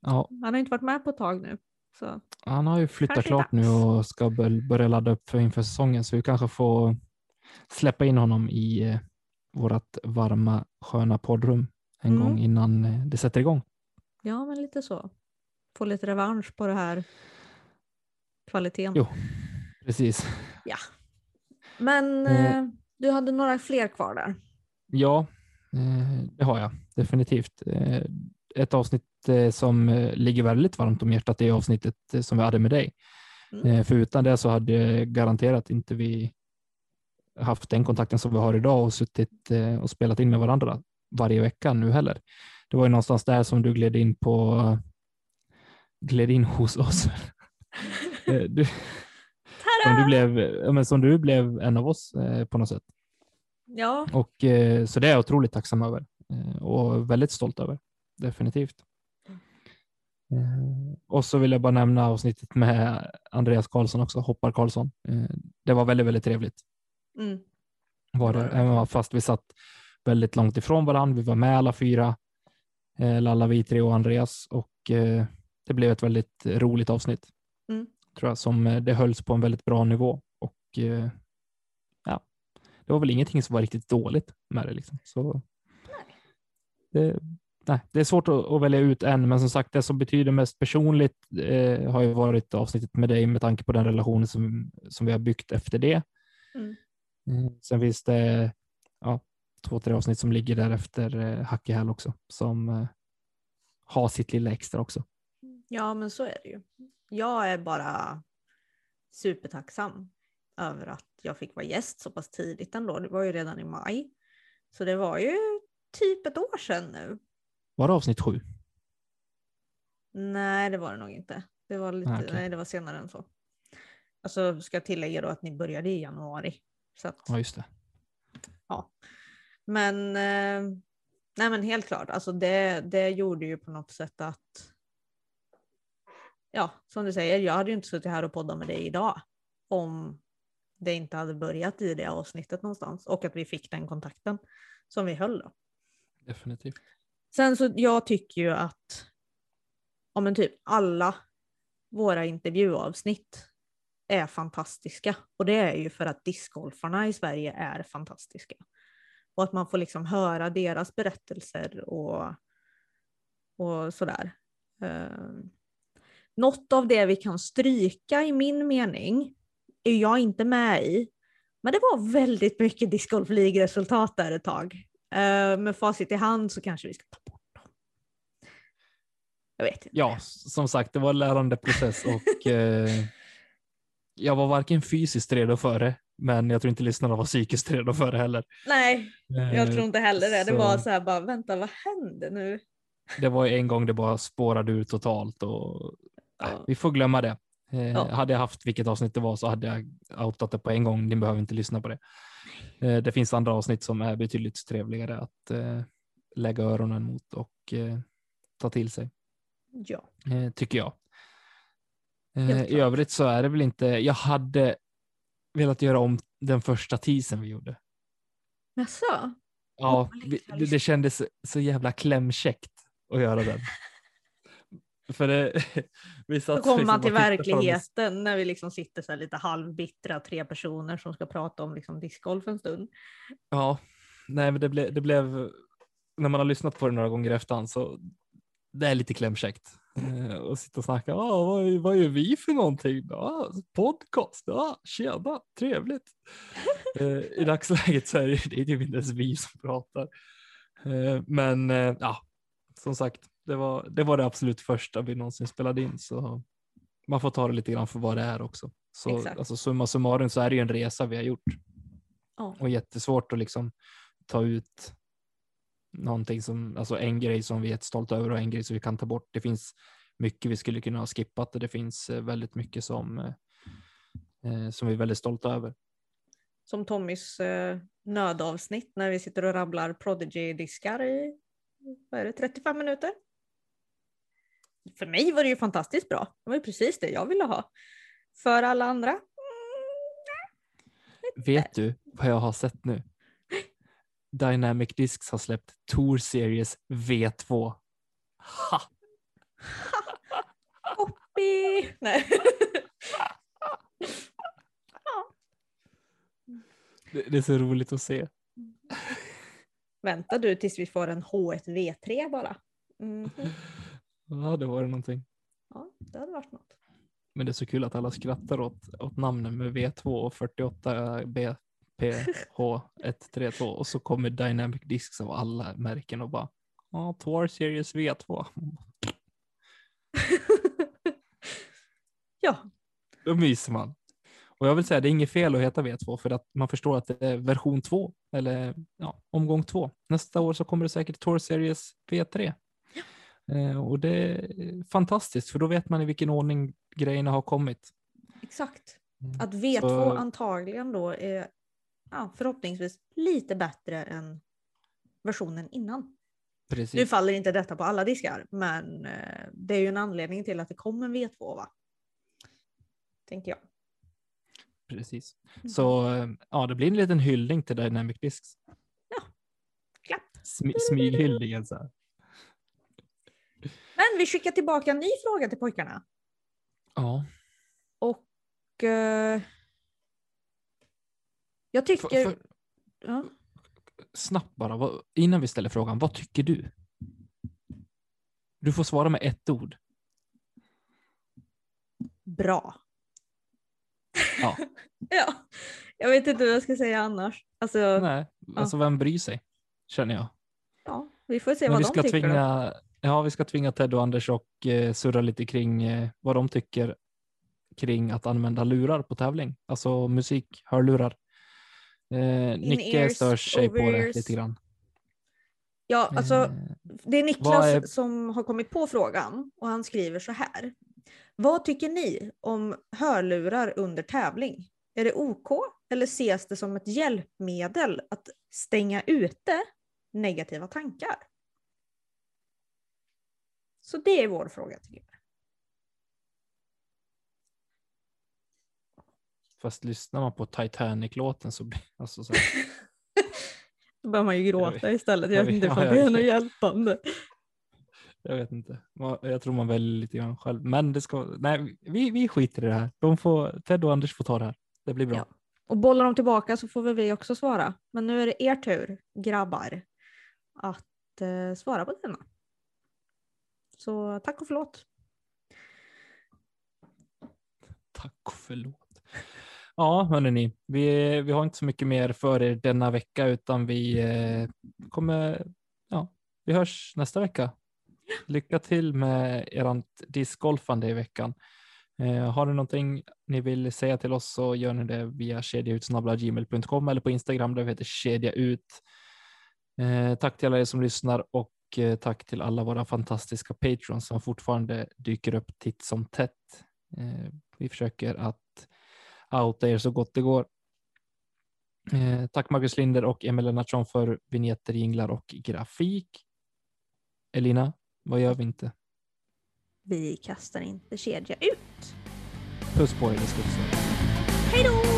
Ja, Han har inte varit med på ett tag nu. Så. han har ju flyttat klart nu och ska bör- börja ladda upp för inför säsongen så vi kanske får släppa in honom i eh, vårt varma sköna poddrum en Mm. gång innan eh, det sätter igång. Ja, men lite så. Få lite revansch på det här kvaliteten. Jo. Precis. Men Eh. eh, du hade några fler kvar där. Ja, eh, det har jag definitivt. Eh, Ett avsnitt eh, som eh, ligger väldigt varmt om hjärtat är avsnittet eh, som vi hade med dig. Mm. För utan det så hade garanterat inte vi haft den kontakten som vi har idag och suttit och spelat in med varandra varje vecka nu heller. Det var ju någonstans där som du gled in på gled in hos oss. Du, som, du blev, men som du blev en av oss på något sätt. Ja, Och, så det är jag otroligt tacksam över och väldigt stolt över. Definitivt. Eh, och så vill jag bara nämna avsnittet med Andreas Karlsson också, Hoppar Karlsson. Eh, det var väldigt, väldigt trevligt. mm. Var det, fast vi satt väldigt långt ifrån varandra. Vi var med alla fyra, eh, eller alla vi tre och Andreas och det blev ett väldigt roligt avsnitt. Mm. Tror jag, som det hölls på en väldigt bra nivå och ja, det var väl ingenting som var riktigt dåligt med det. Liksom. Så, det, nej, det är svårt att, att välja ut en, men som sagt, det som betyder mest personligt eh, har ju varit avsnittet med dig med tanke på den relationen som, som vi har byggt efter det. Mm. Mm, Sen finns det ja, två, tre avsnitt som ligger där efter eh, Hack i häl också, som eh, har sitt lilla extra också. ja, men så är det ju. Jag är bara supertacksam över att jag fick vara gäst så pass tidigt ändå. Det var ju redan i maj. Så det var ju typ ett år sedan nu. Var det avsnitt sju? Nej, det var det nog inte. Det var, lite, Ah, okej. nej, det var senare än så. Alltså ska jag tillägga då att ni började i januari. Så att, Ja, just det. Men, eh, nej men helt klart, alltså det, det gjorde ju på något sätt att, ja som du säger, jag hade ju inte suttit här och poddat med dig idag om det inte hade börjat i det avsnittet någonstans och att vi fick den kontakten som vi höll då. Definitivt. Sen så jag tycker ju att, ja men typ alla våra intervjuavsnitt är fantastiska. Och det är ju för att discgolfarna i Sverige är fantastiska. Och att man får liksom höra deras berättelser och, och sådär. Uh, något av det vi kan stryka i min mening är jag inte med i. Men det var väldigt mycket discgolf League-resultat där ett tag. Uh, med facit i hand så kanske vi ska ta. Jag vet inte. Ja, som sagt, det var en lärande process och uh, jag var varken fysiskt redo för det, men jag tror inte lyssnarna var psykiskt redo för det heller. Nej, jag tror inte heller det. Det var så här bara, vänta, vad händer nu? Det var en gång det bara spårade ut totalt och ja. vi får glömma det. Eh, ja. Hade jag haft vilket avsnitt det var så hade jag outat det på en gång. Ni behöver inte lyssna på det. Eh, det finns andra avsnitt som är betydligt trevligare att eh, lägga öronen mot och ta till sig. Ja. Tycker jag. I övrigt så är det väl inte, jag hade velat göra om den första teasern vi gjorde. Jaså? Ja, det, det kändes så jävla klämkäckt att göra den. För det, vi satt så kommer man till verkligheten när vi liksom sitter så lite halvbittra tre personer som ska prata om liksom discgolf en stund. Ja, nej men det, ble, det blev, när man har lyssnat på det några gånger efterhand så det är lite klämkäckt. Eh, och sitta och snacka, ah, vad, vad gör vi för någonting? Ah, podcast, ah, tjena, trevligt. eh, I dagsläget så är det, det är typ inte ens vi som pratar. Eh, men eh, ja, som sagt, det var, det var det absolut första vi någonsin spelade in. Så man får ta det lite grann för vad det är också. Så alltså, summa summarum så är det ju en resa vi har gjort. Oh. Och jättesvårt att liksom ta ut någonting som, alltså en grej som vi är stolta över och en grej som vi kan ta bort. Det finns mycket vi skulle kunna ha skippat och det finns eh, väldigt mycket som, eh, eh, som vi är väldigt stolta över. Som Tommys nödavsnitt när vi sitter och rabblar Prodigy-diskar i vad är det, 35 minuter. För mig var det ju fantastiskt bra. Det var ju precis det jag ville ha. För alla andra? Mm, Vet du vad jag har sett nu? Dynamic Discs har släppt Tour Series V2. Ha! Hoppi! Nej. det, det är så roligt att se. Vänta du tills vi får en H1 V3 bara. Mm. Ja, det var det någonting. Ja, det hade varit något. Men det är så kul att alla skrattar åt, åt namnen med V2 och 48 BPH132 och så kommer Dynamic Discs av alla märken och bara ja, Tour Series V2. ja. Då myser man. Och jag vill säga, det är inget fel att heta V2 för att man förstår att det är version 2 eller ja, omgång 2. Nästa år så kommer det säkert Tour Series V3. Ja. Eh, och det är fantastiskt för då vet man i vilken ordning grejerna har kommit. Exakt. Mm. Att V2 så... antagligen då är ja, förhoppningsvis lite bättre än versionen innan. Precis. Nu faller inte detta på alla diskar, men eh, det är ju en anledning till att det kom en V2 va? Tänker jag. Precis. Mm. Så ja, det blir en liten hyllning till Dynamic Discs. Ja, klapp. Sm smyghyllningen så här. Men vi skickar tillbaka en ny fråga till pojkarna. Ja. Och uh, jag tycker... För, för, ja. Snabbt bara, vad, innan vi ställer frågan, vad tycker du? Du får svara med ett ord. Bra. Ja. ja. Jag vet inte vad jag ska säga annars. Alltså, Nej, alltså ja. vem bryr sig? Känner jag. Ja, vi får se Men vad vi de tycker. Tvinga, ja, vi ska tvinga Ted och Anders och eh, surra lite kring eh, vad de tycker kring att använda lurar på tävling, alltså musik, hörlurar. Eh, Nicke stör sig på det lite grann. Ja, alltså eh, det är Niklas är... som har kommit på frågan och han skriver så här. Vad tycker ni om hörlurar under tävling? Är det OK eller ses det som ett hjälpmedel att stänga ute negativa tankar? Så det är vår fråga till er. Fast lyssnar man på Titanic-låten så blir alltså så Då börjar man ju gråta istället. Jag vet inte ifall det är något hjälpande. Jag vet inte. Jag tror man väljer lite grann själv. Men det ska, nej, vi, vi skiter i det här. De får, Ted och Anders får ta det här. Det blir bra. Ja. Och bollar de tillbaka så får väl vi också svara. Men nu är det er tur, grabbar, att eh, svara på denna. Så tack och förlåt. Tack och förlåt. Ja, hörni, vi, vi har inte så mycket mer för er denna vecka utan vi eh, kommer, ja, vi hörs nästa vecka. Lycka till med ert discgolfande i veckan. Eh, har ni någonting ni vill säga till oss så gör ni det via kedjautsnabblagmail.com eller på Instagram där vi heter kedjaut. Eh, tack till alla er som lyssnar och eh, tack till alla våra fantastiska patrons som fortfarande dyker upp titt som tätt. Eh, vi försöker att outa er så gott det går. Eh, tack Marcus Linder och Emil Lennartsson för vignetter, jinglar och grafik. Elina, vad gör vi inte? Vi kastar inte kedja ut. Puss på er, Hej då!